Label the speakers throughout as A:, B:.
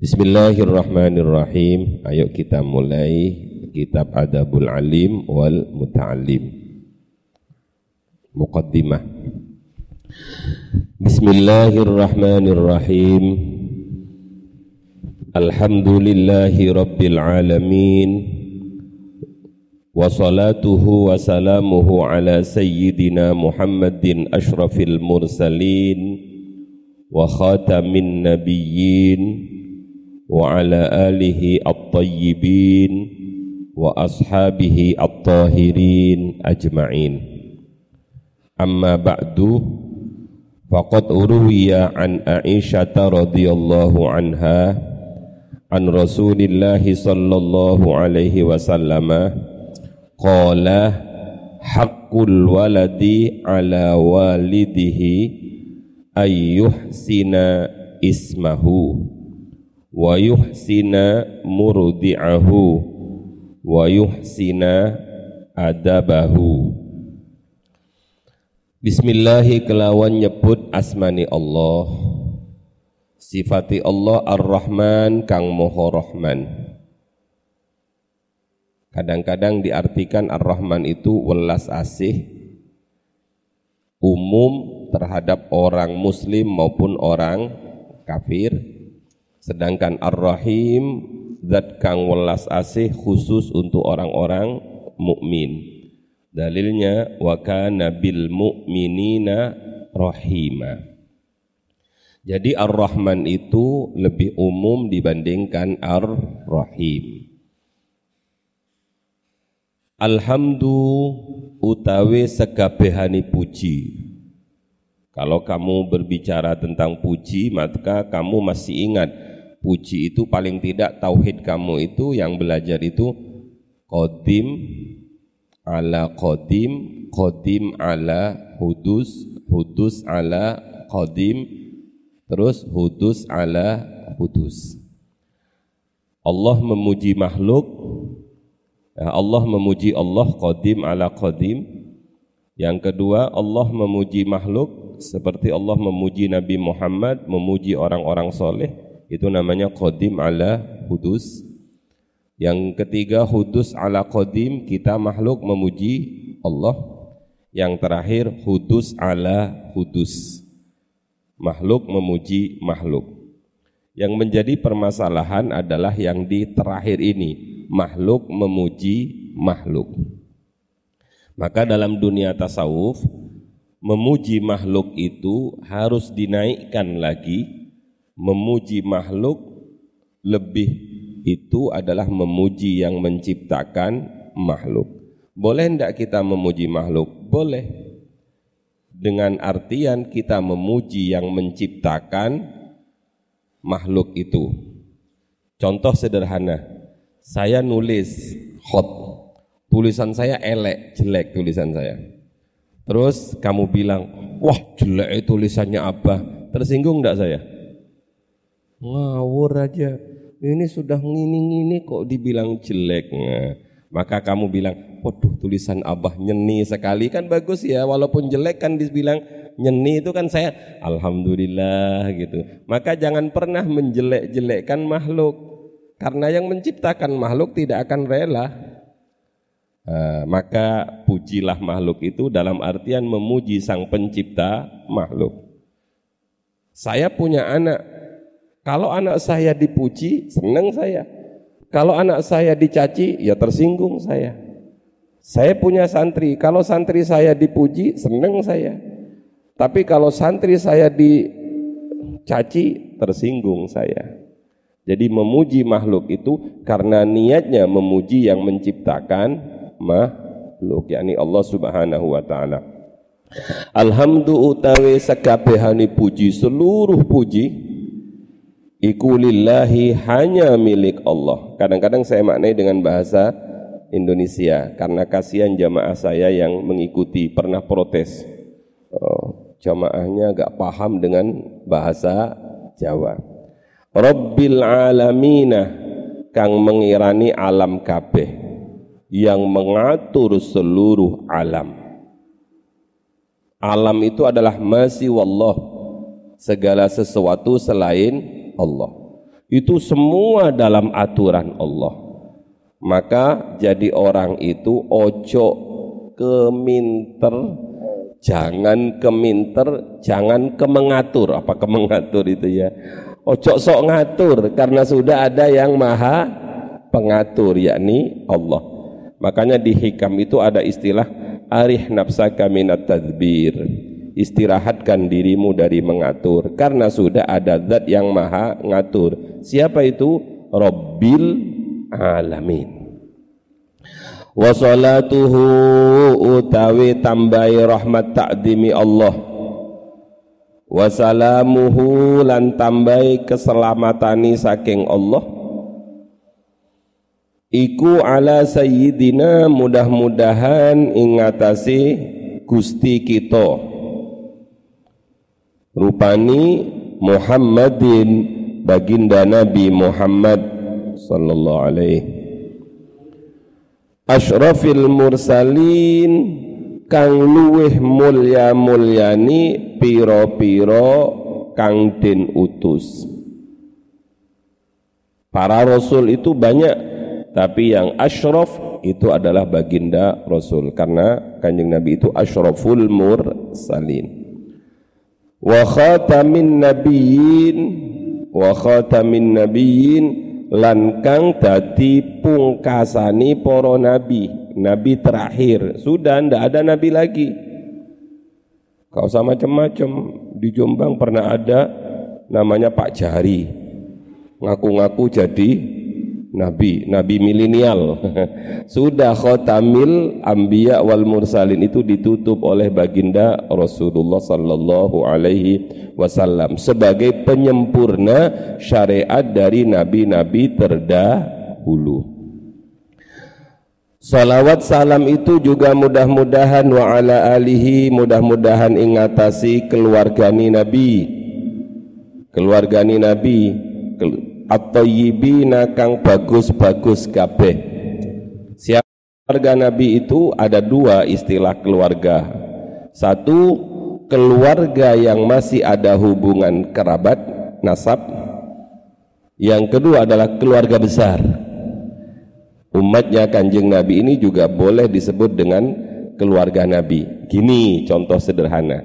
A: Bismillahirrahmanirrahim. Ayo kita mulai kitab Adabul Alim wal Muta'alim. Muqaddimah. Bismillahirrahmanirrahim. Alhamdulillahi rabbil alamin. Wa salatuhu wa salamuhu ala sayyidina Muhammadin ashrafil mursalin wa khatamin nabiyyin وعلى آله الطيبين وأصحابه الطاهرين أجمعين أما بعد فقد روي عن عائشة رضي الله عنها عن رسول الله صلى الله عليه وسلم قال حق الولد على والده أن يحسن اسمه wa yuhsina murdi'ahu wa yuhsina adabahu Bismillahi kelawan nyebut asmani Allah. Sifati Allah Ar-Rahman kang moho Rahman. Kadang-kadang diartikan Ar-Rahman itu welas asih umum terhadap orang muslim maupun orang kafir Sedangkan Ar-Rahim zat kang welas asih khusus untuk orang-orang mukmin. Dalilnya wa kana bil mu'minina rahima. Jadi Ar-Rahman itu lebih umum dibandingkan Ar-Rahim. Alhamdu utawi sekabehani puji. Kalau kamu berbicara tentang puji, maka kamu masih ingat puji itu paling tidak tauhid kamu itu yang belajar itu kodim ala kodim kodim ala hudus hudus ala kodim terus hudus ala hudus. Allah memuji makhluk ya, Allah memuji Allah kodim ala kodim yang kedua Allah memuji makhluk seperti Allah memuji Nabi Muhammad memuji orang-orang soleh itu namanya qadim ala hudus. Yang ketiga hudus ala qadim kita makhluk memuji Allah. Yang terakhir hudus ala hudus. Makhluk memuji makhluk. Yang menjadi permasalahan adalah yang di terakhir ini makhluk memuji makhluk. Maka dalam dunia tasawuf memuji makhluk itu harus dinaikkan lagi memuji makhluk lebih itu adalah memuji yang menciptakan makhluk. Boleh tidak kita memuji makhluk? Boleh. Dengan artian kita memuji yang menciptakan makhluk itu. Contoh sederhana, saya nulis hot, tulisan saya elek, jelek tulisan saya. Terus kamu bilang, wah jelek tulisannya apa? Tersinggung enggak saya? Ngawur aja. Ini sudah ngini-ngini kok dibilang jelek maka kamu bilang waduh tulisan abah nyeni sekali. Kan bagus ya walaupun jelek kan dibilang nyeni itu kan saya alhamdulillah gitu. Maka jangan pernah menjelek-jelekkan makhluk. Karena yang menciptakan makhluk tidak akan rela. Uh, maka pujilah makhluk itu dalam artian memuji sang pencipta makhluk. Saya punya anak kalau anak saya dipuji, senang saya. Kalau anak saya dicaci, ya tersinggung saya. Saya punya santri, kalau santri saya dipuji, senang saya. Tapi kalau santri saya dicaci, tersinggung saya. Jadi memuji makhluk itu karena niatnya memuji yang menciptakan makhluk, yakni Allah Subhanahu wa taala. Alhamdulillah utawi sekabehane puji seluruh puji iku lillahi hanya milik Allah. Kadang-kadang saya maknai dengan bahasa Indonesia karena kasihan jamaah saya yang mengikuti pernah protes. Oh, jamaahnya gak paham dengan bahasa Jawa. Rabbil alamina kang mengirani alam kabeh yang mengatur seluruh alam. Alam itu adalah masih wallah segala sesuatu selain Allah. Itu semua dalam aturan Allah. Maka jadi orang itu ojo keminter, jangan keminter, jangan kemengatur. Apa kemengatur itu ya? Ojo sok ngatur karena sudah ada yang maha pengatur yakni Allah. Makanya di hikam itu ada istilah arih nafsaka minat tadbir istirahatkan dirimu dari mengatur. Karena sudah ada zat yang maha ngatur. Siapa itu? Rabbil alamin. Wa salatuhu utawi tambahi rahmat ta'dimi Allah. Wa salamuhu lan tambahi keselamatani saking Allah. Iku ala sayyidina mudah-mudahan ingatasi Gusti kita rupani Muhammadin baginda Nabi Muhammad sallallahu alaihi. Asyrafil mursalin kang luweh mulya mulyani piro-piro kang den utus. Para rasul itu banyak tapi yang asyraf itu adalah baginda rasul. Karena kanjeng nabi itu asyraful mursalin wa khatamin nabiyyin wa khatamin nabiyyin lan kang dadi pungkasani para nabi nabi terakhir. Sudah ndak ada nabi lagi. Kau sama macam-macam di Jombang pernah ada namanya Pak Jari. Ngaku-ngaku jadi nabi, nabi milenial. Sudah khotamil anbiya wal mursalin itu ditutup oleh baginda Rasulullah sallallahu alaihi wasallam sebagai penyempurna syariat dari nabi-nabi terdahulu. Salawat salam itu juga mudah-mudahan wa ala alihi mudah-mudahan ingatasi keluargani Nabi keluargani Nabi at-tayyibina kang bagus-bagus kabeh. Siapa keluarga Nabi itu ada dua istilah keluarga. Satu keluarga yang masih ada hubungan kerabat nasab. Yang kedua adalah keluarga besar. Umatnya kanjeng Nabi ini juga boleh disebut dengan keluarga Nabi. Gini contoh sederhana.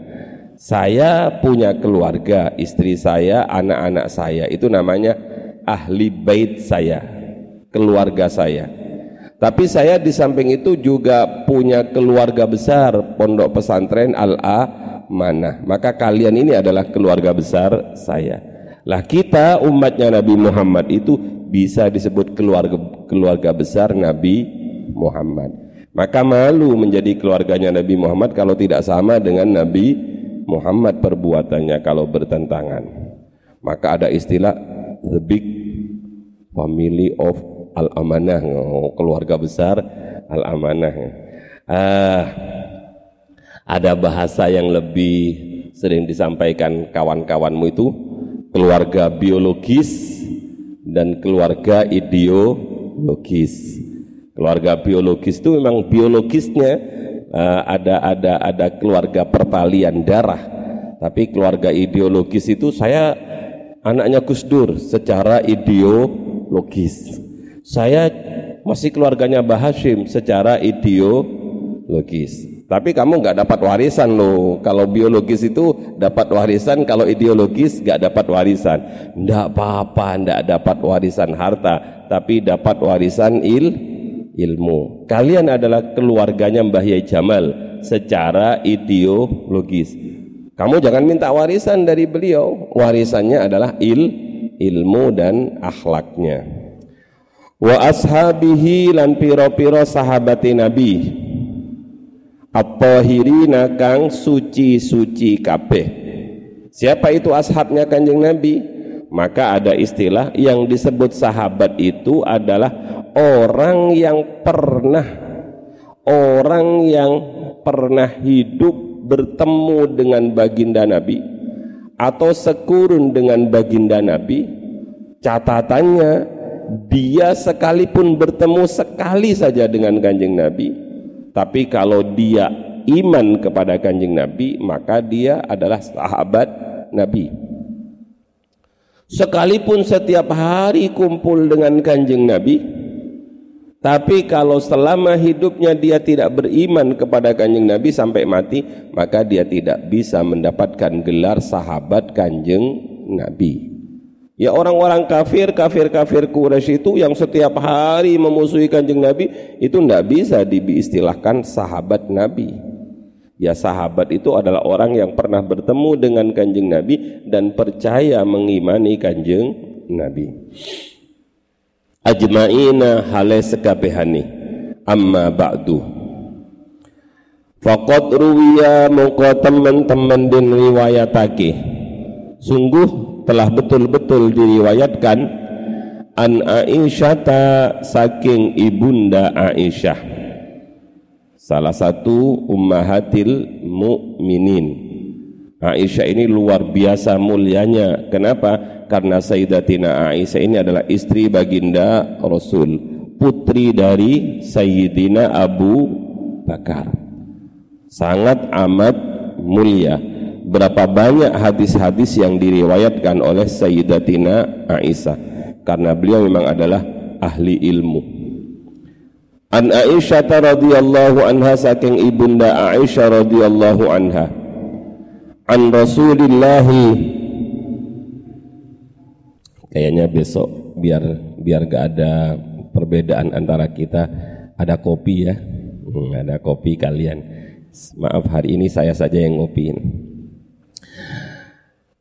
A: Saya punya keluarga, istri saya, anak-anak saya, itu namanya ahli bait saya, keluarga saya. Tapi saya di samping itu juga punya keluarga besar Pondok Pesantren Al-A mana. Maka kalian ini adalah keluarga besar saya. Lah kita umatnya Nabi Muhammad itu bisa disebut keluarga keluarga besar Nabi Muhammad. Maka malu menjadi keluarganya Nabi Muhammad kalau tidak sama dengan Nabi Muhammad perbuatannya kalau bertentangan. Maka ada istilah the big family of al-amanah oh, keluarga besar al-amanah ah, ada bahasa yang lebih sering disampaikan kawan-kawanmu itu keluarga biologis dan keluarga ideologis keluarga biologis itu memang biologisnya uh, ada ada ada keluarga pertalian darah tapi keluarga ideologis itu saya anaknya Gus Dur secara ideologis. Saya masih keluarganya Mbah Hashim secara ideologis. Tapi kamu nggak dapat warisan loh. Kalau biologis itu dapat warisan, kalau ideologis nggak dapat warisan. Nggak apa-apa, nggak dapat warisan harta, tapi dapat warisan il ilmu. Kalian adalah keluarganya Mbah Yai Jamal secara ideologis. Kamu jangan minta warisan dari beliau. Warisannya adalah il, ilmu dan akhlaknya. Wa ashabihi lan piro-piro sahabati Nabi. At-tahirina kang suci-suci kabeh. Siapa itu ashabnya Kanjeng Nabi? Maka ada istilah yang disebut sahabat itu adalah orang yang pernah orang yang pernah hidup bertemu dengan baginda Nabi atau sekurun dengan baginda Nabi catatannya dia sekalipun bertemu sekali saja dengan kanjeng Nabi tapi kalau dia iman kepada kanjeng Nabi maka dia adalah sahabat Nabi. Sekalipun setiap hari kumpul dengan kanjeng Nabi tapi kalau selama hidupnya dia tidak beriman kepada kanjeng Nabi sampai mati maka dia tidak bisa mendapatkan gelar sahabat kanjeng Nabi ya orang-orang kafir kafir-kafir Quraisy itu yang setiap hari memusuhi kanjeng Nabi itu tidak bisa diistilahkan sahabat Nabi Ya sahabat itu adalah orang yang pernah bertemu dengan kanjeng Nabi dan percaya mengimani kanjeng Nabi. Ajma'ina hale sekabehani amma ba'du. Faqad ruwiya mongko teman-teman din riwayatake. Sungguh telah betul-betul diriwayatkan an Aisyah saking ibunda Aisyah salah satu ummahatil mukminin. Aisyah ini luar biasa mulianya. Kenapa? Karena Sayyidatina Aisyah ini adalah istri baginda Rasul, putri dari Sayyidina Abu Bakar. Sangat amat mulia. Berapa banyak hadis-hadis yang diriwayatkan oleh Sayyidatina Aisyah karena beliau memang adalah ahli ilmu. An Aisyah radhiyallahu anha saking ibunda Aisyah radhiyallahu anha. An Rasulillah kayaknya besok biar biar gak ada perbedaan antara kita ada kopi ya. Hmm, ada kopi kalian. Maaf hari ini saya saja yang ngopiin.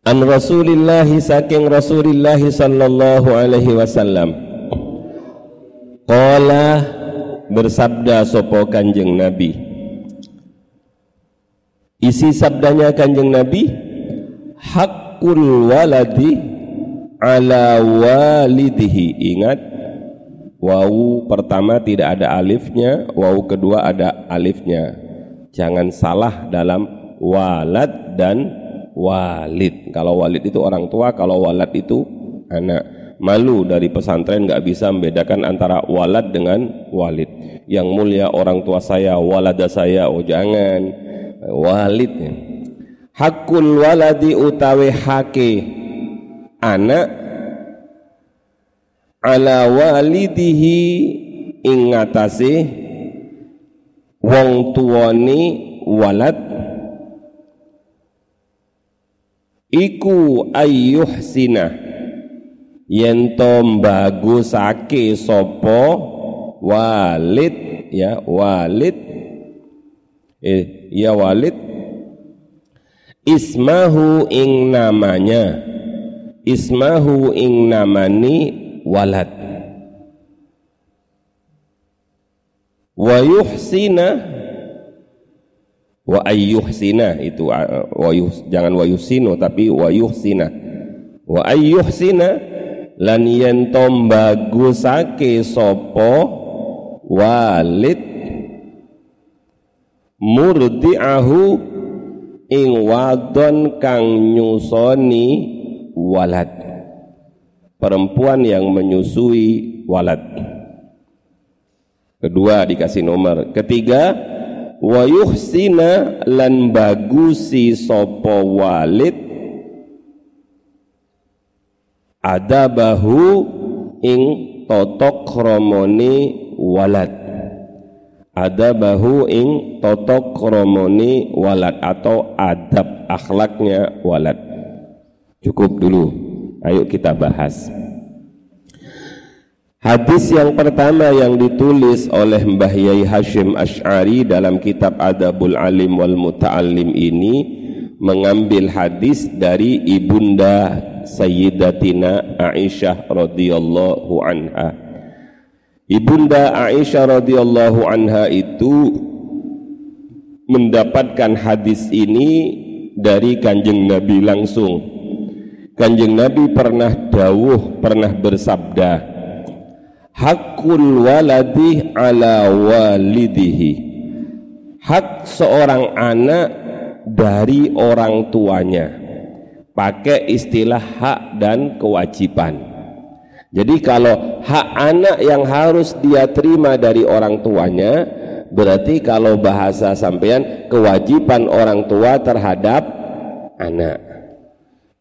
A: An Rasulillah saking Rasulillah sallallahu alaihi wasallam. Qala bersabda sopo kanjeng Nabi isi sabdanya kanjeng Nabi hakul waladi ala walidihi. Ingat wawu pertama tidak ada alifnya wawu kedua ada alifnya. Jangan salah dalam walad dan walid. Kalau walid itu orang tua kalau walad itu anak. Malu dari pesantren nggak bisa membedakan antara walad dengan walid. Yang mulia orang tua saya walada saya oh jangan walid hakul waladi utawi hake anak ala walidihi ingatasi wong tuani walad. Iku ayyuhsinah yen to bagusake sapa walid ya walid. Eh ya walid ismahu ing namanya. Ismahu ing namani walad. Wa yuhsina wa ayyuhsina itu wa yuh, jangan wa yuhsinu tapi wa yuhsina. Wa ayyuhsina lan yen to bagusake sapa walid murdi'ahu ing wadon kang nyusoni walad. Perempuan yang menyusui walad. Kedua dikasih nomor. Ketiga wa yuhsina lan bagusi sapa walid. Adabahu ing totok kromoni walad adabahu ing totok kromoni walad atau adab akhlaknya walad. Cukup dulu. Ayo kita bahas. Hadis yang pertama yang ditulis oleh Mbah Yai Hashim Ash'ari dalam kitab Adabul Alim wal Muta'alim ini mengambil hadis dari ibunda Sayyidatina Aisyah radhiyallahu anha. Ibunda Aisyah radhiyallahu anha itu mendapatkan hadis ini dari Kanjeng Nabi langsung. Kanjeng Nabi pernah dawuh, pernah bersabda, Hakul waladi ala walidihi. Hak seorang anak dari orang tuanya pakai istilah hak dan kewajiban. Jadi kalau hak anak yang harus dia terima dari orang tuanya, berarti kalau bahasa sampean kewajiban orang tua terhadap anak.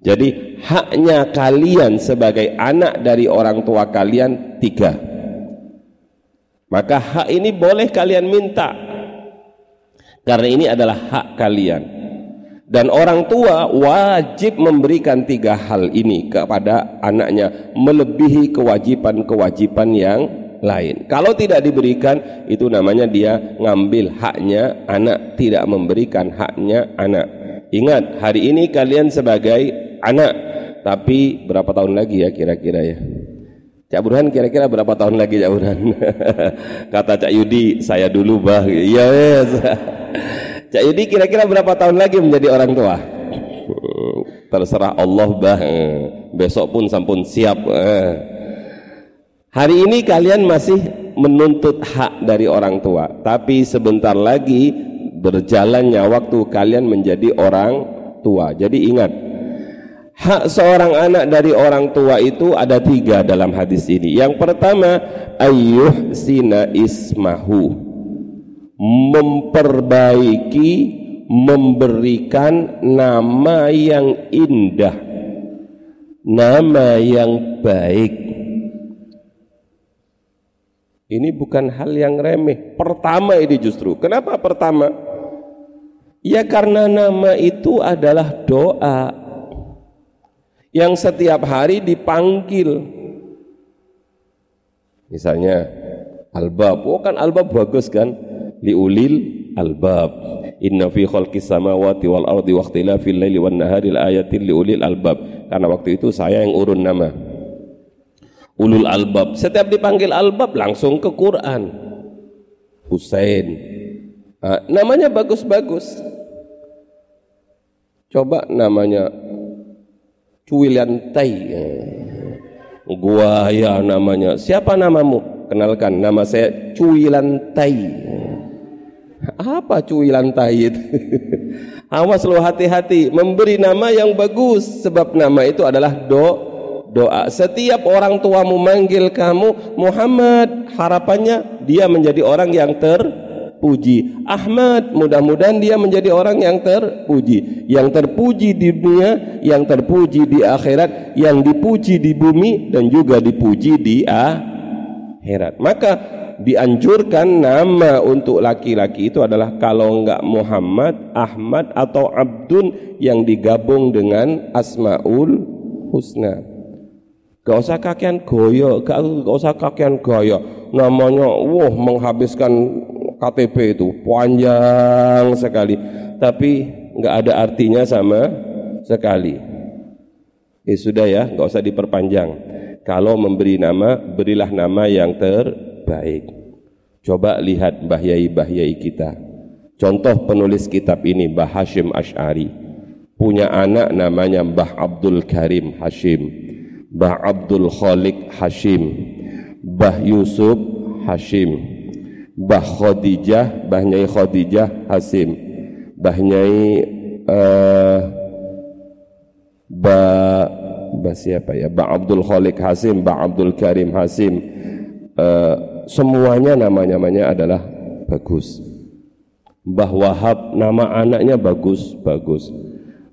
A: Jadi haknya kalian sebagai anak dari orang tua kalian tiga. Maka hak ini boleh kalian minta. Karena ini adalah hak kalian dan orang tua wajib memberikan tiga hal ini kepada anaknya melebihi kewajiban-kewajiban yang lain. Kalau tidak diberikan itu namanya dia ngambil haknya anak, tidak memberikan haknya anak. Ingat, hari ini kalian sebagai anak, tapi berapa tahun lagi ya kira-kira ya? Cak Burhan kira-kira berapa tahun lagi Cak Burhan? Kata Cak Yudi, saya dulu bah. Iya yes. Cak Yudi kira-kira berapa tahun lagi menjadi orang tua? Terserah Allah bah. Besok pun sampun siap. Hari ini kalian masih menuntut hak dari orang tua, tapi sebentar lagi berjalannya waktu kalian menjadi orang tua. Jadi ingat, hak seorang anak dari orang tua itu ada tiga dalam hadis ini. Yang pertama, ayuh sina ismahu, memperbaiki, memberikan nama yang indah, nama yang baik ini bukan hal yang remeh. Pertama ini justru. Kenapa pertama? Ya karena nama itu adalah doa yang setiap hari dipanggil. Misalnya albab. Oh kan albab bagus kan? Liulil albab. Inna fi khalqis samawati wal ardi wa ikhtilafil laili wan nahari ayatin liulil albab. Karena waktu itu saya yang urun nama. Ulul albab. Setiap dipanggil albab langsung ke Quran. Husain. Nah, namanya bagus-bagus. Coba namanya Cuilantai gua ya namanya. Siapa namamu? Kenalkan nama saya Cuilantai apa Cuilantai itu awas lo hati-hati memberi nama yang bagus sebab nama itu adalah do doa. Setiap orang tuamu manggil kamu Muhammad, harapannya dia menjadi orang yang terpuji. Ahmad, mudah-mudahan dia menjadi orang yang terpuji. Yang terpuji di dunia, yang terpuji di akhirat, yang dipuji di bumi dan juga dipuji di akhirat. Maka dianjurkan nama untuk laki-laki itu adalah kalau enggak Muhammad, Ahmad atau Abdun yang digabung dengan Asmaul Husna. Gak usah kakian goyo, gak, usah kakian gaya. Namanya, wah menghabiskan KTP itu panjang sekali, tapi nggak ada artinya sama sekali. Ya sudah ya, nggak usah diperpanjang. Kalau memberi nama, berilah nama yang terbaik. Coba lihat Mbah Yai Mbah Yai kita. Contoh penulis kitab ini Mbah Hashim Ash'ari. Punya anak namanya Mbah Abdul Karim Hashim Bah Abdul Khalik Hashim Bah Yusuf Hashim Bah Khadijah Bah Nyai Khadijah Hasim Bah Nyai uh, Bah Bah siapa ya Bah Abdul Khalik Hasim Bah Abdul Karim Hasim uh, semuanya nama-namanya adalah bagus Bah Wahab nama anaknya bagus bagus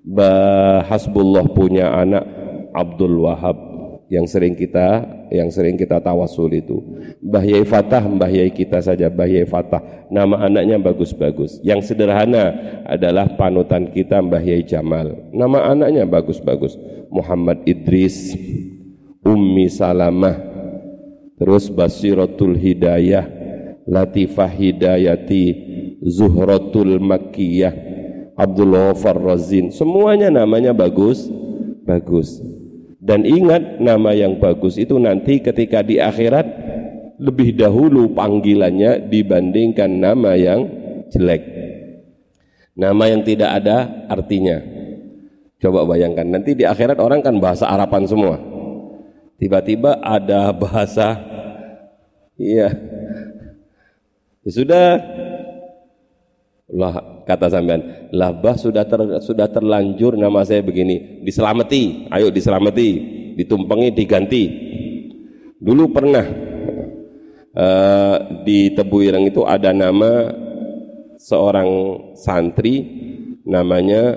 A: Bah Hasbullah punya anak Abdul Wahab yang sering kita yang sering kita tawasul itu. Mbah Yai Fatah, Mbah Yai kita saja, Mbah Yai Fatah. Nama anaknya bagus-bagus. Yang sederhana adalah panutan kita Mbah Yai Jamal. Nama anaknya bagus-bagus. Muhammad Idris, Ummi Salamah, terus Basiratul Hidayah, Latifah Hidayati, Zuhratul Makkiyah, Abdul Ghafar Razin. Semuanya namanya bagus, bagus. Dan ingat nama yang bagus itu nanti ketika di akhirat lebih dahulu panggilannya dibandingkan nama yang jelek. Nama yang tidak ada artinya. Coba bayangkan nanti di akhirat orang kan bahasa Arapan semua. Tiba-tiba ada bahasa iya. Ya sudah lah kata sampean, labah sudah ter, sudah terlanjur nama saya begini, diselamati, ayo diselamati, ditumpangi, diganti. Dulu pernah uh, di Tebuireng itu ada nama seorang santri namanya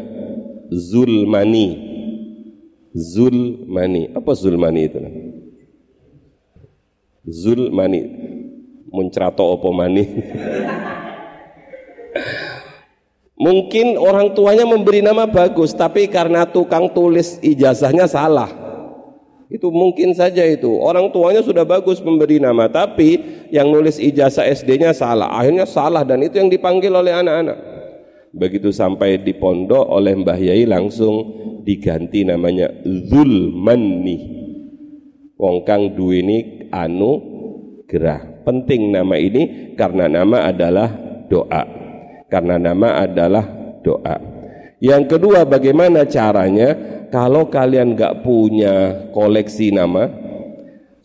A: Zulmani. Zulmani. Apa Zulmani itu? Zulmani. Muncrato opo mani. Mungkin orang tuanya memberi nama bagus, tapi karena tukang tulis ijazahnya salah. Itu mungkin saja itu. Orang tuanya sudah bagus memberi nama, tapi yang nulis ijazah SD-nya salah. Akhirnya salah dan itu yang dipanggil oleh anak-anak. Begitu sampai di pondok oleh Mbah Yai langsung diganti namanya Zulmani. Wong kang duweni anu gerah. Penting nama ini karena nama adalah doa karena nama adalah doa. Yang kedua bagaimana caranya kalau kalian gak punya koleksi nama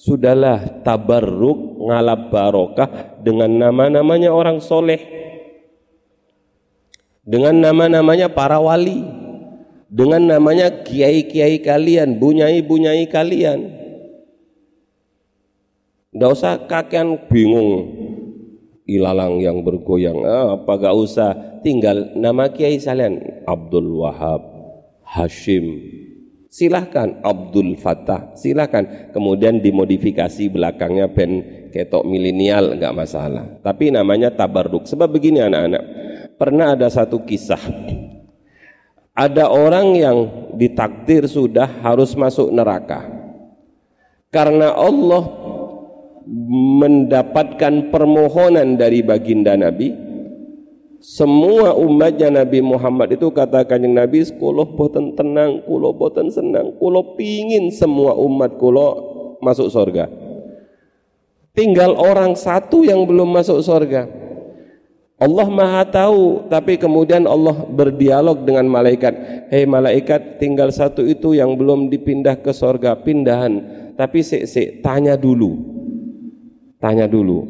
A: sudahlah tabarruk ngalap barokah dengan nama-namanya orang soleh dengan nama-namanya para wali. Dengan namanya kiai-kiai kalian bunyai-bunyai kalian. Tidak usah kakean bingung. Ilalang yang bergoyang. Ah, apa gak usah. Tinggal nama kiai salian. Abdul Wahab Hashim. Silahkan Abdul Fatah silahkan. Kemudian dimodifikasi belakangnya pen ketok milenial nggak masalah. Tapi namanya tabarruk sebab begini anak-anak pernah ada satu kisah ada orang yang ditakdir sudah harus masuk neraka karena Allah mendapatkan permohonan dari baginda Nabi semua umatnya Nabi Muhammad itu kata kanjeng Nabi kulo boten tenang, kulo boten senang, kulo pingin semua umat kulo masuk surga. Tinggal orang satu yang belum masuk surga. Allah Maha tahu, tapi kemudian Allah berdialog dengan malaikat. Hei malaikat, tinggal satu itu yang belum dipindah ke surga, pindahan. Tapi sik sik tanya dulu Tanya dulu,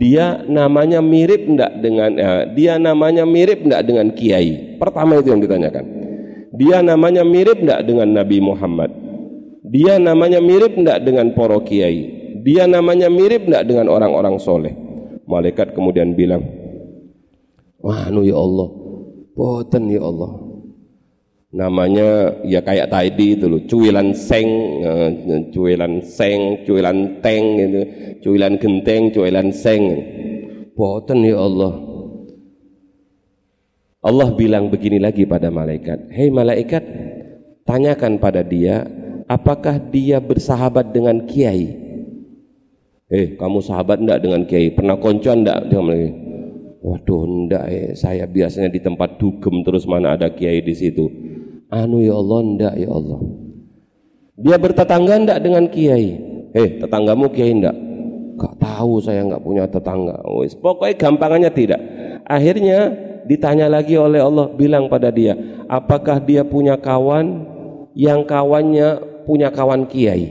A: dia namanya mirip enggak dengan eh, dia namanya mirip enggak dengan kiai? Pertama itu yang ditanyakan. Dia namanya mirip enggak dengan Nabi Muhammad? Dia namanya mirip enggak dengan poro kiai? Dia namanya mirip enggak dengan orang-orang soleh? Malaikat kemudian bilang, Wah, nu ya Allah, boten ya Allah. Namanya ya kayak tadi itu loh. Cuilan seng uh, cuilan seng cuilan teng gitu. Cuilan genteng cuilan seng. Boten ya Allah. Allah bilang begini lagi pada malaikat. Hei malaikat tanyakan pada dia apakah dia bersahabat dengan kiai? Eh kamu sahabat enggak dengan kiai? Pernah koncoan enggak? Dia waduh enggak eh. Saya biasanya di tempat dugem terus mana ada kiai di situ. Anu ya Allah ndak ya Allah. Dia bertetangga ndak dengan kiai? Eh tetanggamu kiai ndak? Gak tahu saya nggak punya tetangga. Wis pokoknya gampangannya tidak. Akhirnya ditanya lagi oleh Allah bilang pada dia apakah dia punya kawan yang kawannya punya kawan kiai?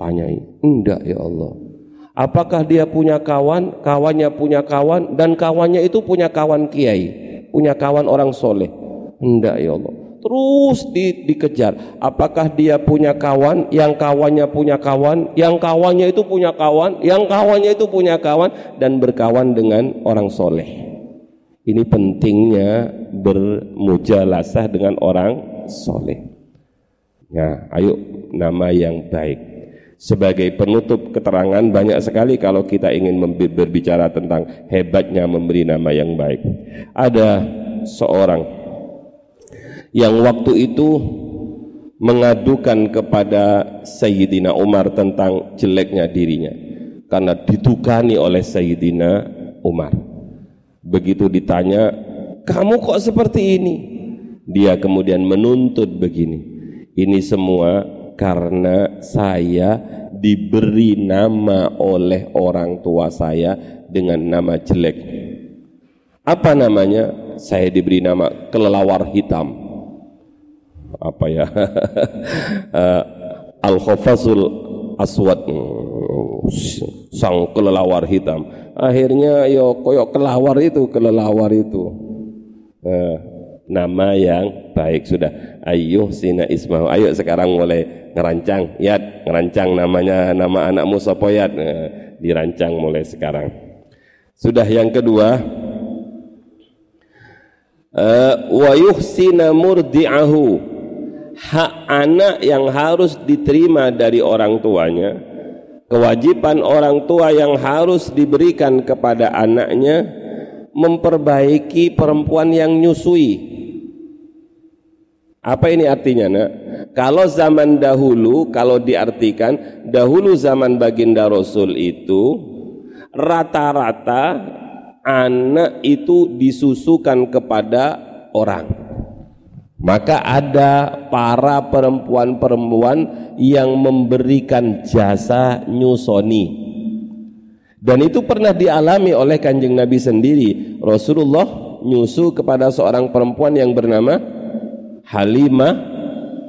A: Tanyai enggak ya Allah apakah dia punya kawan kawannya punya kawan dan kawannya itu punya kawan kiai punya kawan orang soleh Enggak ya Allah. Terus di, dikejar. Apakah dia punya kawan, yang kawannya punya kawan, yang kawannya itu punya kawan, yang kawannya itu punya kawan, dan berkawan dengan orang soleh. Ini pentingnya bermujalasah dengan orang soleh. Ya, ayo nama yang baik. Sebagai penutup keterangan banyak sekali kalau kita ingin berbicara tentang hebatnya memberi nama yang baik. Ada seorang yang waktu itu mengadukan kepada Sayyidina Umar tentang jeleknya dirinya karena ditukani oleh Sayyidina Umar begitu ditanya kamu kok seperti ini dia kemudian menuntut begini ini semua karena saya diberi nama oleh orang tua saya dengan nama jelek. Apa namanya? Saya diberi nama kelelawar hitam. Apa ya? Uh, al khafazul aswad. Sang kelelawar hitam. Akhirnya yo koyok kelawar itu kelelawar itu. Uh, nama yang baik. Sudah. Ayo sina ismail ayo sekarang mulai ngerancang. Ya ngerancang namanya nama anakmu sopoyat uh, dirancang mulai sekarang. Sudah yang kedua. Uh, wa yuhsina murdi'ahu. Hak anak yang harus diterima dari orang tuanya, kewajiban orang tua yang harus diberikan kepada anaknya, memperbaiki perempuan yang nyusui. Apa ini artinya nak? Kalau zaman dahulu, kalau diartikan dahulu zaman baginda Rasul itu rata-rata anak itu disusukan kepada orang. Maka ada para perempuan-perempuan yang memberikan jasa nyusoni. Dan itu pernah dialami oleh kanjeng Nabi sendiri. Rasulullah nyusu kepada seorang perempuan yang bernama Halimah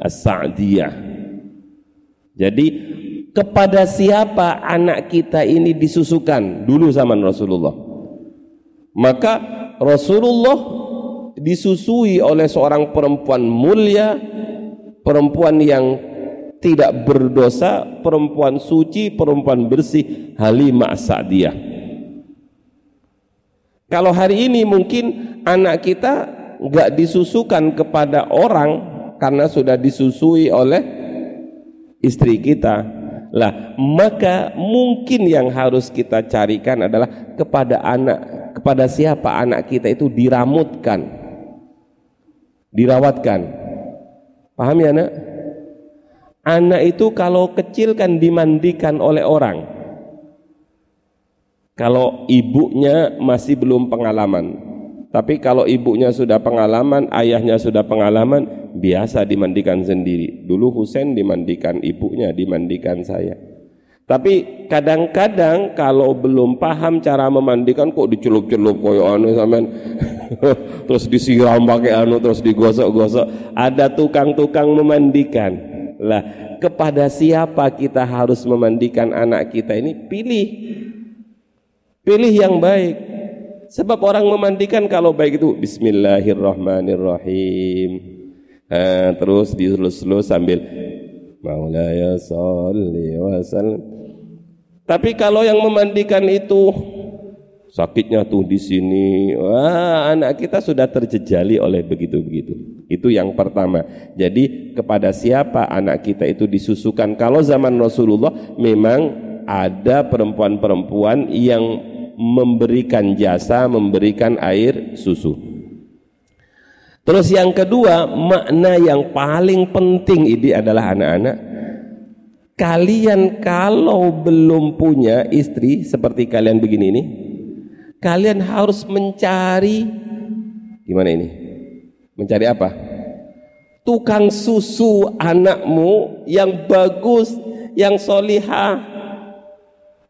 A: As-Sa'diyah. Jadi kepada siapa anak kita ini disusukan dulu zaman Rasulullah? Maka Rasulullah disusui oleh seorang perempuan mulia, perempuan yang tidak berdosa, perempuan suci, perempuan bersih, Halimah Sa'diyah. Kalau hari ini mungkin anak kita nggak disusukan kepada orang karena sudah disusui oleh istri kita. Lah, maka mungkin yang harus kita carikan adalah kepada anak, kepada siapa anak kita itu diramutkan dirawatkan. Paham ya nak? Anak itu kalau kecil kan dimandikan oleh orang. Kalau ibunya masih belum pengalaman. Tapi kalau ibunya sudah pengalaman, ayahnya sudah pengalaman, biasa dimandikan sendiri. Dulu Husain dimandikan ibunya, dimandikan saya. Tapi kadang-kadang kalau belum paham cara memandikan kok dicelup-celup koyo anu sampean. terus disiram pakai anu terus digosok-gosok. Ada tukang-tukang memandikan. Lah, kepada siapa kita harus memandikan anak kita ini? Pilih. Pilih yang baik. Sebab orang memandikan kalau baik itu bismillahirrahmanirrahim. Nah, terus diselus-selus sambil Maulaya salli wa tapi kalau yang memandikan itu sakitnya tuh di sini, wah anak kita sudah terjejali oleh begitu-begitu. Itu yang pertama. Jadi kepada siapa anak kita itu disusukan? Kalau zaman Rasulullah memang ada perempuan-perempuan yang memberikan jasa, memberikan air susu. Terus yang kedua, makna yang paling penting ini adalah anak-anak kalian kalau belum punya istri seperti kalian begini ini, kalian harus mencari gimana ini? Mencari apa? Tukang susu anakmu yang bagus, yang solihah.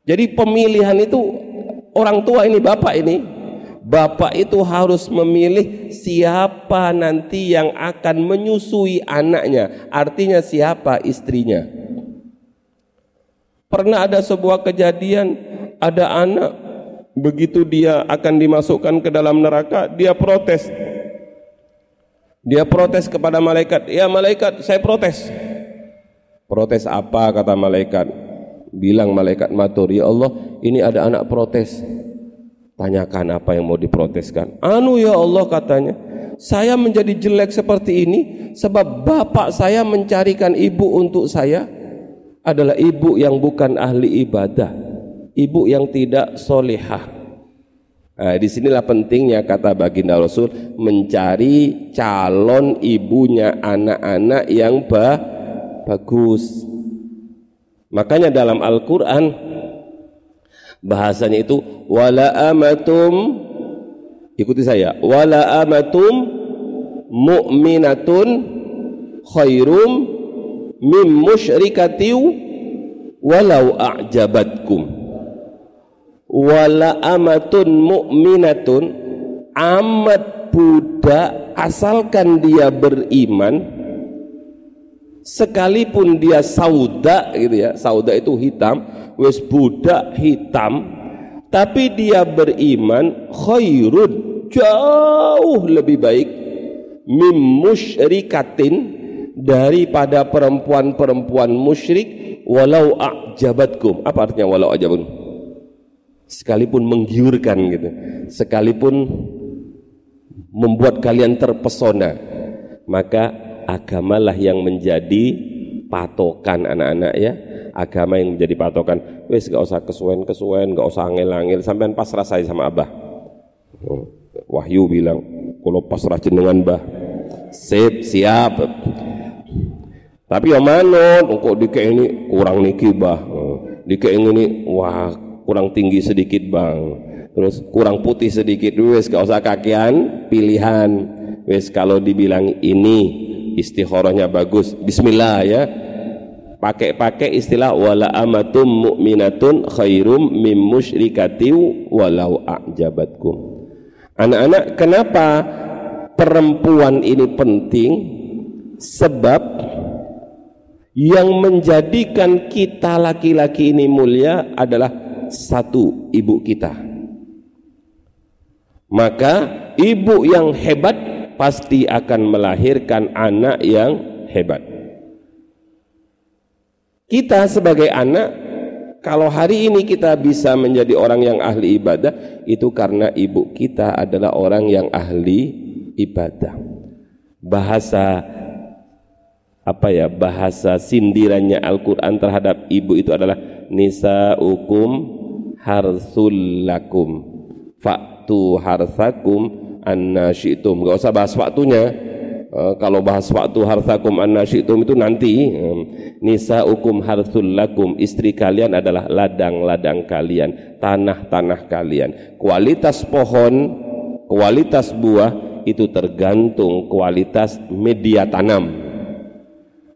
A: Jadi pemilihan itu orang tua ini bapak ini Bapak itu harus memilih siapa nanti yang akan menyusui anaknya, artinya siapa istrinya. Pernah ada sebuah kejadian ada anak begitu dia akan dimasukkan ke dalam neraka dia protes. Dia protes kepada malaikat, "Ya malaikat, saya protes." Protes apa kata malaikat? Bilang malaikat matur, "Ya Allah, ini ada anak protes." Tanyakan apa yang mau diproteskan. Anu ya Allah katanya, saya menjadi jelek seperti ini sebab bapak saya mencarikan ibu untuk saya adalah ibu yang bukan ahli ibadah, ibu yang tidak solehah. Nah, di sinilah pentingnya kata baginda Rasul mencari calon ibunya anak-anak yang ba bagus. Makanya dalam Al-Quran bahasanya itu wala amatum ikuti saya wala amatum mu'minatun khairum mim musyrikatiu walau a'jabatkum. Wala amatun mu'minatun amat budak asalkan dia beriman sekalipun dia sauda gitu ya sauda itu hitam wes budak hitam tapi dia beriman khairun jauh lebih baik mim musyrikatin daripada perempuan-perempuan musyrik walau a'jabatkum. Apa artinya walau a'jabatkum? Sekalipun menggiurkan gitu. Sekalipun membuat kalian terpesona, maka agamalah yang menjadi patokan anak-anak ya. Agama yang menjadi patokan. Wes gak usah kesuwen kesuwen gak usah angel-angel. Sampai pas rasai sama abah. Oh, Wahyu bilang kalau pasrah jenengan bah sip siap. Tapi yang mana kok dike ini kurang niki bah oh, dike ini wah kurang tinggi sedikit bang. Terus kurang putih sedikit. Wes gak usah kakian pilihan. Wes kalau dibilang ini istikharahnya bagus. Bismillah ya. Pakai-pakai istilah wala amatum mu'minatun khairum mim musyrikatiu walau a'jabatkum. Anak-anak kenapa perempuan ini penting? Sebab yang menjadikan kita laki-laki ini mulia adalah satu ibu kita. Maka ibu yang hebat pasti akan melahirkan anak yang hebat. Kita sebagai anak kalau hari ini kita bisa menjadi orang yang ahli ibadah itu karena ibu kita adalah orang yang ahli ibadah. Bahasa apa ya bahasa sindirannya Al-Qur'an terhadap ibu itu adalah nisa hukum harsul lakum faktu harsakum anna syi'tum. Gak usah bahas waktunya. Uh, kalau bahas waktu harsakum anna syi'tum itu nanti nisa hukum harsul lakum. Istri kalian adalah ladang-ladang kalian tanah-tanah kalian. Kualitas pohon kualitas buah itu tergantung kualitas media tanam.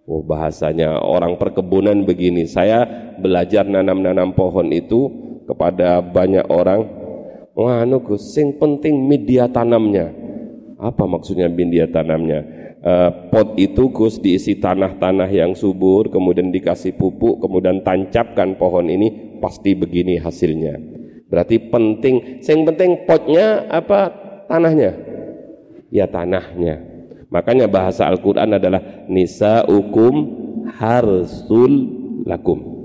A: Oh bahasanya orang perkebunan begini. Saya belajar nanam-nanam pohon itu kepada banyak orang wah Gus sing penting media tanamnya. Apa maksudnya media tanamnya? Uh, pot itu Gus diisi tanah-tanah yang subur kemudian dikasih pupuk kemudian tancapkan pohon ini pasti begini hasilnya. Berarti penting sing penting potnya apa? Tanahnya? Ya tanahnya. Makanya bahasa Al-Quran adalah nisa hukum harsul lakum.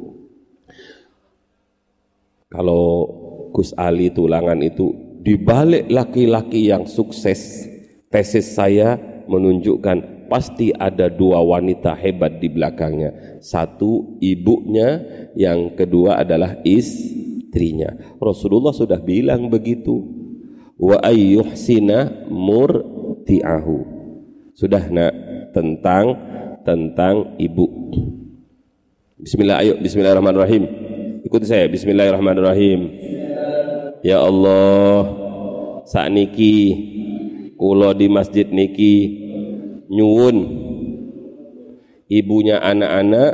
A: Kalau Gus Ali Tulangan itu dibalik laki-laki yang sukses tesis saya menunjukkan pasti ada dua wanita hebat di belakangnya satu ibunya yang kedua adalah istrinya Rasulullah sudah bilang begitu wa ayyuhsina murti'ahu sudah nak tentang tentang ibu Bismillah ayo Bismillahirrahmanirrahim Ikuti saya. Bismillahirrahmanirrahim. Ya Allah, saat niki kula di masjid niki nyuwun. Ibunya anak-anak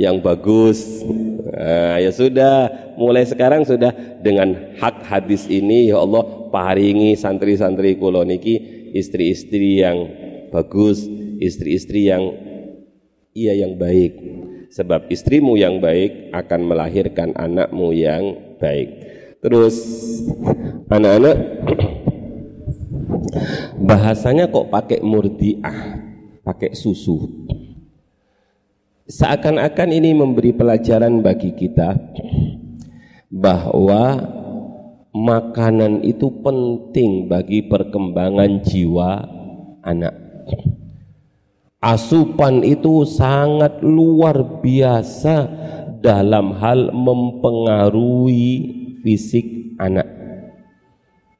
A: yang bagus. Nah, ya sudah, mulai sekarang sudah dengan hak hadis ini ya Allah paringi santri-santri kula niki istri-istri yang bagus, istri-istri yang iya yang baik. Sebab istrimu yang baik akan melahirkan anakmu yang baik terus anak-anak bahasanya kok pakai murdiah pakai susu. Seakan-akan ini memberi pelajaran bagi kita bahwa makanan itu penting bagi perkembangan jiwa anak. Asupan itu sangat luar biasa dalam hal mempengaruhi fisik anak.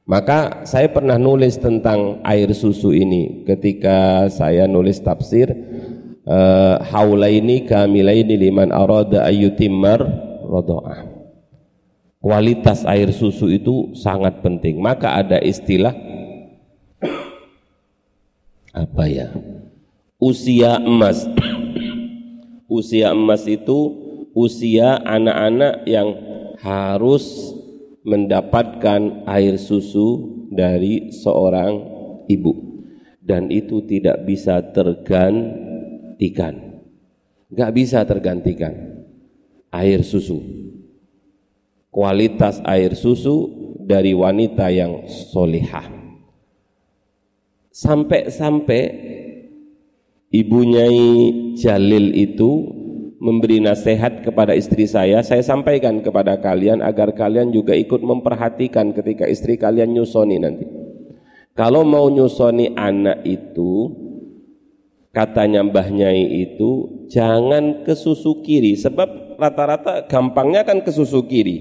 A: Maka saya pernah nulis tentang air susu ini ketika saya nulis tafsir uh, haulaini kamilaini liman arada ayyutimmar radha'ah. Kualitas air susu itu sangat penting. Maka ada istilah apa ya? usia emas. usia emas itu usia anak-anak yang harus mendapatkan air susu dari seorang ibu. Dan itu tidak bisa tergantikan. Nggak bisa tergantikan air susu. Kualitas air susu dari wanita yang solihah. Sampai-sampai Ibu Nyai Jalil itu memberi nasihat kepada istri saya, saya sampaikan kepada kalian agar kalian juga ikut memperhatikan ketika istri kalian nyusoni nanti. Kalau mau nyusoni anak itu, katanya Mbah Nyai itu jangan ke susu kiri sebab rata-rata gampangnya kan ke susu kiri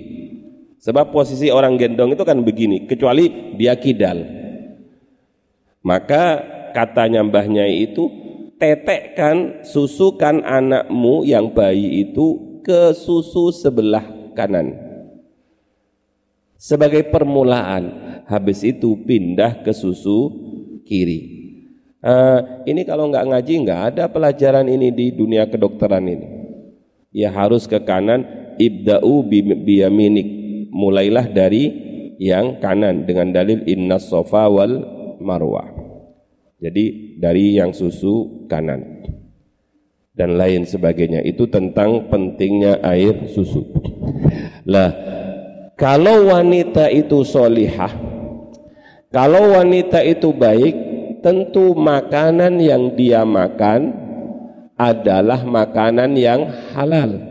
A: sebab posisi orang gendong itu kan begini kecuali dia kidal maka katanya Mbah Nyai itu tetekkan susukan anakmu yang bayi itu ke susu sebelah kanan. Sebagai permulaan habis itu pindah ke susu kiri. Uh, ini kalau nggak ngaji nggak ada pelajaran ini di dunia kedokteran ini. Ya harus ke kanan ibda'u biyaminik. Mulailah dari yang kanan dengan dalil inna sofa wal marwah jadi dari yang susu kanan dan lain sebagainya. Itu tentang pentingnya air susu. Lah, kalau wanita itu solihah, kalau wanita itu baik, tentu makanan yang dia makan adalah makanan yang halal.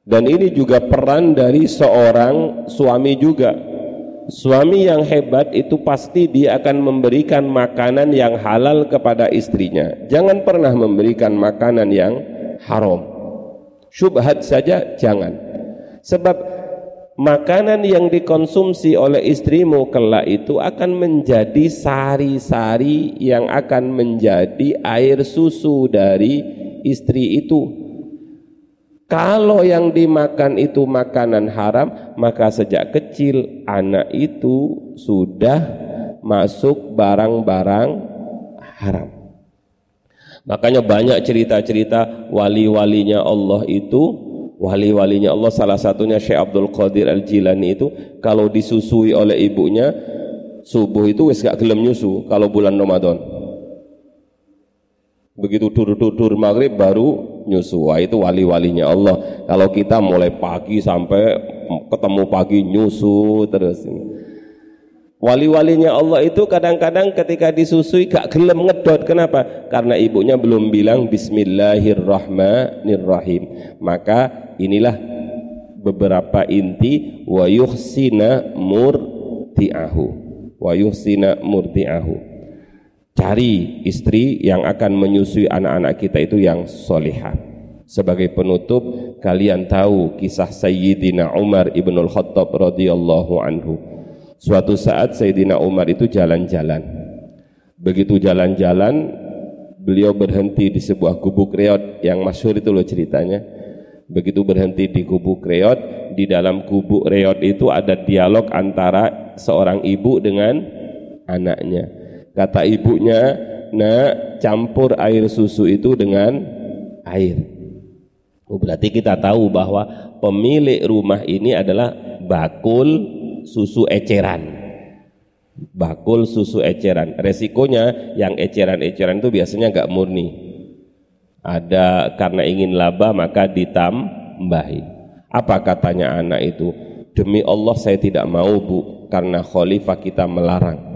A: Dan ini juga peran dari seorang suami juga Suami yang hebat itu pasti dia akan memberikan makanan yang halal kepada istrinya. Jangan pernah memberikan makanan yang haram. Syubhat saja jangan. Sebab makanan yang dikonsumsi oleh istrimu kelak itu akan menjadi sari-sari yang akan menjadi air susu dari istri itu kalau yang dimakan itu makanan haram, maka sejak kecil anak itu sudah masuk barang-barang haram. Makanya banyak cerita-cerita wali-walinya Allah itu, wali-walinya Allah salah satunya Syekh Abdul Qadir Al-Jilani itu kalau disusui oleh ibunya subuh itu wis gak gelem nyusu kalau bulan Ramadan. Begitu dur-dur maghrib baru nyusu. Wah, itu wali-walinya Allah. Kalau kita mulai pagi sampai ketemu pagi nyusu terus. Wali-walinya Allah itu kadang-kadang ketika disusui gak gelem ngedot. Kenapa? Karena ibunya belum bilang Bismillahirrahmanirrahim. Maka inilah beberapa inti wa yuhsina murti'ahu. Wa yuhsina murti'ahu cari istri yang akan menyusui anak-anak kita itu yang solihah sebagai penutup kalian tahu kisah Sayyidina Umar ibnul Khattab radhiyallahu anhu. Suatu saat Sayyidina Umar itu jalan-jalan. Begitu jalan-jalan beliau berhenti di sebuah gubuk reot yang masyhur itu loh ceritanya. Begitu berhenti di gubuk reot di dalam gubuk reot itu ada dialog antara seorang ibu dengan anaknya Kata ibunya, nak campur air susu itu dengan air. Oh, berarti kita tahu bahwa pemilik rumah ini adalah bakul susu eceran. Bakul susu eceran. Resikonya yang eceran-eceran itu biasanya nggak murni. Ada karena ingin laba maka ditambahi. Apa katanya anak itu? Demi Allah saya tidak mau bu, karena khalifah kita melarang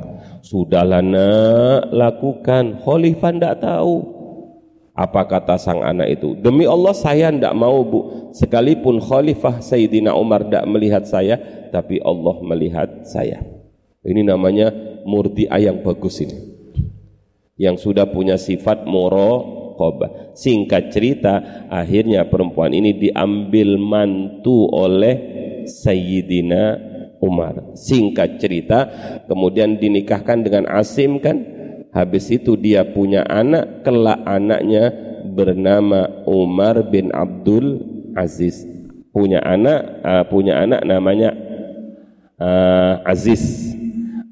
A: Sudahlah nak lakukan. Khalifah tidak tahu. Apa kata sang anak itu? Demi Allah saya tidak mau bu. Sekalipun Khalifah Sayyidina Umar tidak melihat saya, tapi Allah melihat saya. Ini namanya murti ayang bagus ini. Yang sudah punya sifat moro Koba. Singkat cerita, akhirnya perempuan ini diambil mantu oleh Sayyidina Umar. Singkat cerita, kemudian dinikahkan dengan Asim kan? Habis itu dia punya anak, kelak anaknya bernama Umar bin Abdul Aziz. Punya anak, uh, punya anak namanya uh, Aziz.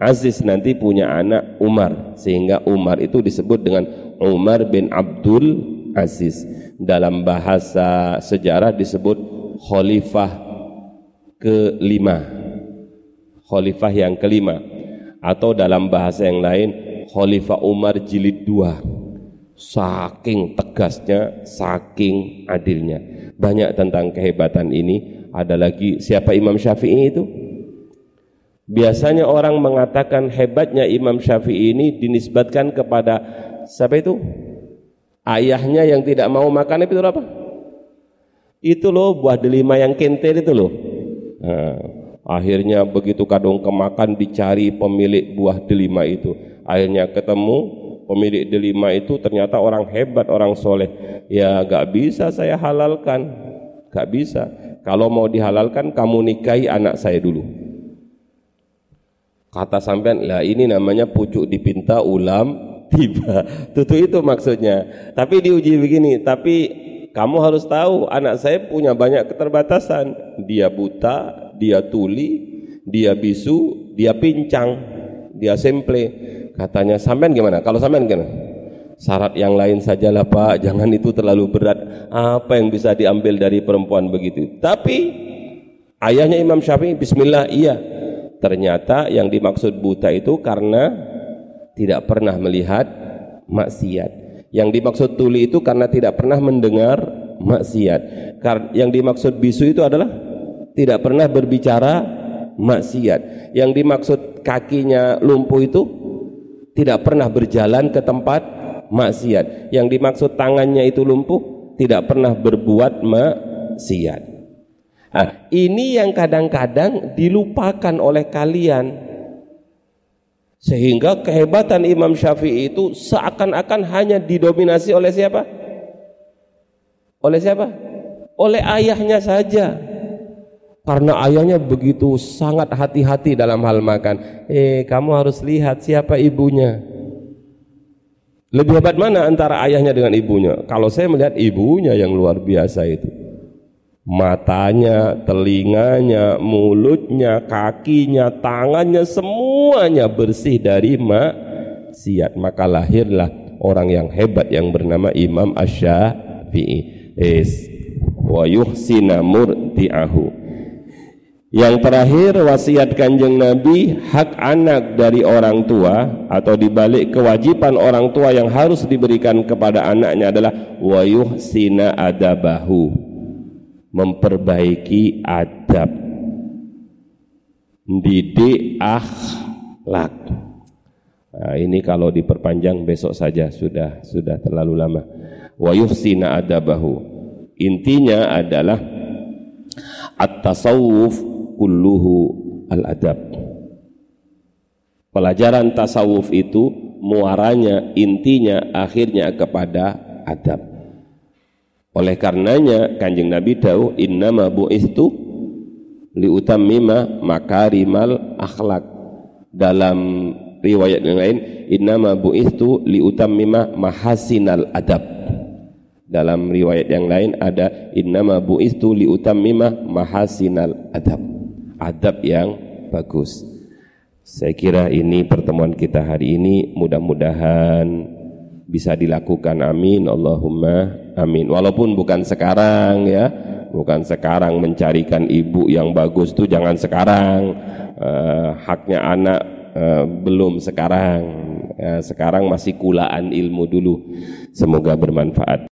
A: Aziz nanti punya anak Umar, sehingga Umar itu disebut dengan Umar bin Abdul Aziz. Dalam bahasa sejarah disebut khalifah kelima khalifah yang kelima. Atau dalam bahasa yang lain khalifah Umar jilid dua. Saking tegasnya saking adilnya. Banyak tentang kehebatan ini. Ada lagi siapa Imam Syafi'i itu? Biasanya orang mengatakan hebatnya Imam Syafi'i ini dinisbatkan kepada siapa itu? Ayahnya yang tidak mau makan itu apa itu loh buah delima yang kentir itu loh. Nah, Akhirnya begitu kadung kemakan dicari pemilik buah delima itu. Akhirnya ketemu pemilik delima itu ternyata orang hebat, orang soleh. Ya gak bisa saya halalkan, gak bisa. Kalau mau dihalalkan kamu nikahi anak saya dulu. Kata sampean, lah ini namanya pucuk dipinta ulam tiba. Tutu itu maksudnya. Tapi diuji begini, tapi kamu harus tahu anak saya punya banyak keterbatasan. Dia buta, dia tuli, dia bisu, dia pincang, dia semple. Katanya sampean gimana? Kalau sampean gimana? Syarat yang lain sajalah Pak, jangan itu terlalu berat. Apa yang bisa diambil dari perempuan begitu? Tapi ayahnya Imam Syafi'i, Bismillah, iya Ternyata yang dimaksud buta itu karena tidak pernah melihat maksiat. Yang dimaksud tuli itu karena tidak pernah mendengar maksiat. Yang dimaksud bisu itu adalah tidak pernah berbicara maksiat. Yang dimaksud kakinya lumpuh itu tidak pernah berjalan ke tempat maksiat. Yang dimaksud tangannya itu lumpuh tidak pernah berbuat maksiat. Nah, ini yang kadang-kadang dilupakan oleh kalian. Sehingga kehebatan Imam Syafi'i itu seakan-akan hanya didominasi oleh siapa? Oleh siapa? Oleh ayahnya saja. Karena ayahnya begitu sangat hati-hati dalam hal makan. Eh, kamu harus lihat siapa ibunya. Lebih hebat mana antara ayahnya dengan ibunya? Kalau saya melihat ibunya yang luar biasa itu matanya, telinganya, mulutnya, kakinya, tangannya semuanya bersih dari maksiat. Maka lahirlah orang yang hebat yang bernama Imam Asy-Syafi'i. Es wa yuhsina murdi'ahu. Yang terakhir wasiat kanjeng Nabi hak anak dari orang tua atau dibalik kewajiban orang tua yang harus diberikan kepada anaknya adalah wa yuhsina adabahu memperbaiki adab mendidik akhlak. Nah, ini kalau diperpanjang besok saja sudah sudah terlalu lama. Wa yuhsina adabahu intinya adalah at-tasawuf kulluhu al-adab pelajaran tasawuf itu muaranya intinya akhirnya kepada adab oleh karenanya Kanjeng Nabi tahu innama bu'istu liutammima makarimal akhlak. Dalam riwayat yang lain innama bu'istu liutammima mahasinal adab. Dalam riwayat yang lain ada innama bu'istu liutammima mahasinal adab. Adab yang bagus. Saya kira ini pertemuan kita hari ini mudah-mudahan bisa dilakukan. Amin. Allahumma amin. Walaupun bukan sekarang ya. Bukan sekarang mencarikan ibu yang bagus itu jangan sekarang. Uh, haknya anak uh, belum sekarang. Uh, sekarang masih kulaan ilmu dulu. Semoga bermanfaat